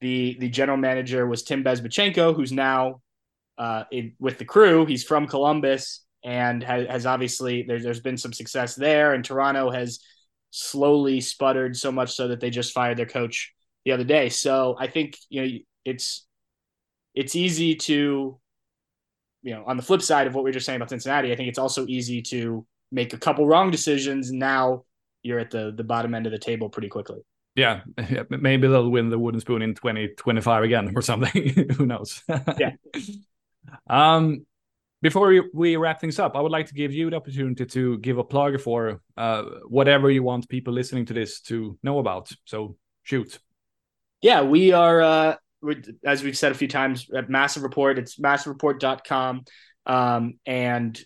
The the general manager was Tim Bezbatchenko, who's now uh, in, with the crew. He's from Columbus and has, has obviously there's there's been some success there. And Toronto has slowly sputtered so much so that they just fired their coach the other day. So I think you know it's it's easy to you know, on the flip side of what we are just saying about Cincinnati, I think it's also easy to make a couple wrong decisions. And now you're at the the bottom end of the table pretty quickly. yeah, maybe they'll win the wooden spoon in 2025 again or something. Who knows? yeah. Um, before we, we, wrap things up, I would like to give you the opportunity to give a plug for uh, whatever you want people listening to this to know about. So shoot. Yeah, we are, uh, as we've said a few times, at Massive Report. It's massivereport.com. Um, and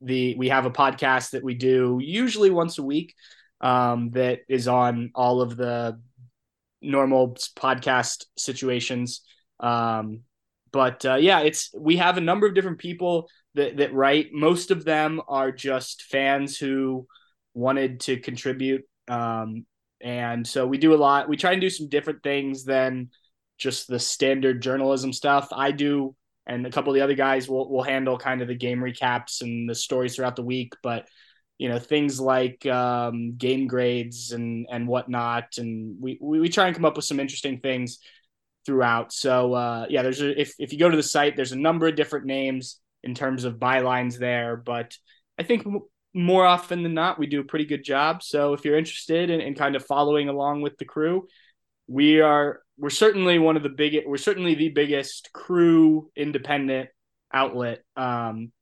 the we have a podcast that we do usually once a week um, that is on all of the normal podcast situations. Um, but uh, yeah, it's we have a number of different people that that write. Most of them are just fans who wanted to contribute, um, and so we do a lot. We try and do some different things than just the standard journalism stuff. I do, and a couple of the other guys will will handle kind of the game recaps and the stories throughout the week, but you know things like um, game grades and and whatnot and we, we try and come up with some interesting things throughout. So uh, yeah, there's a, if if you go to the site, there's a number of different names in terms of bylines there, but I think more often than not, we do a pretty good job. So if you're interested in, in kind of following along with the crew, we are we're certainly one of the biggest we're certainly the biggest crew independent outlet. Um,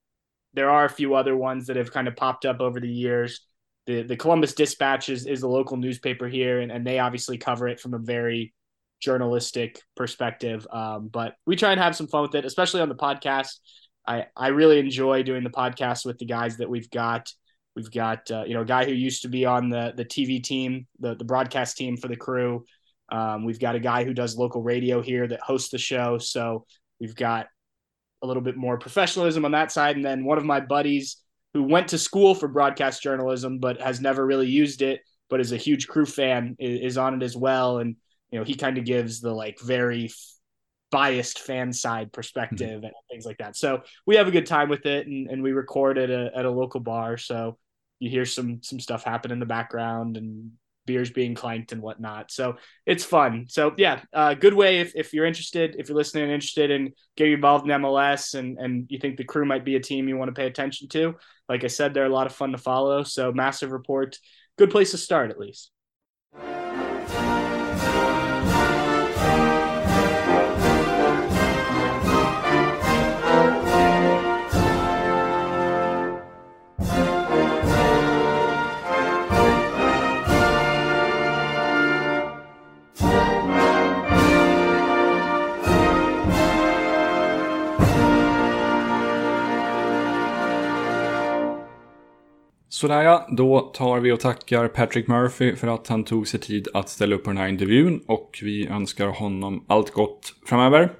there are a few other ones that have kind of popped up over the years. The the Columbus Dispatch is, is the local newspaper here, and, and they obviously cover it from a very journalistic perspective. Um, but we try and have some fun with it, especially on the podcast. I, I really enjoy doing the podcast with the guys that we've got. We've got uh, you know a guy who used to be on the the TV team, the the broadcast team for the crew. Um, we've got a guy who does local radio here that hosts the show. So we've got a little bit more professionalism on that side. And then one of my buddies who went to school for broadcast journalism but has never really used it, but is a huge crew fan, is, is on it as well. And you know, he kind of gives the like very biased fan side perspective mm-hmm. and things like that. So we have a good time with it, and, and we record at a at a local bar. So you hear some some stuff happen in the background and beers being clanked and whatnot. So it's fun. So yeah, uh, good way if, if you're interested, if you're listening and interested in getting involved in MLS and and you think the crew might be a team you want to pay attention to. Like I said, they're a lot of fun to follow. So massive report, good place to start at least. Sådär ja, då tar vi och tackar Patrick Murphy för att han tog sig tid att ställa upp på den här intervjun och vi önskar honom allt gott framöver.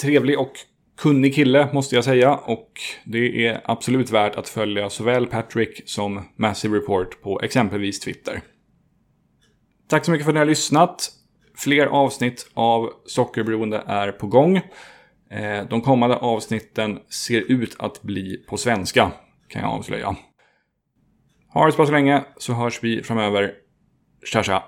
Trevlig och kunnig kille måste jag säga och det är absolut värt att följa såväl Patrick som Massive Report på exempelvis Twitter. Tack så mycket för att ni har lyssnat. Fler avsnitt av Sockerberoende är på gång. Eh, de kommande avsnitten ser ut att bli på svenska, kan jag avslöja. Ha det så pass länge så hörs vi framöver. Tja tja!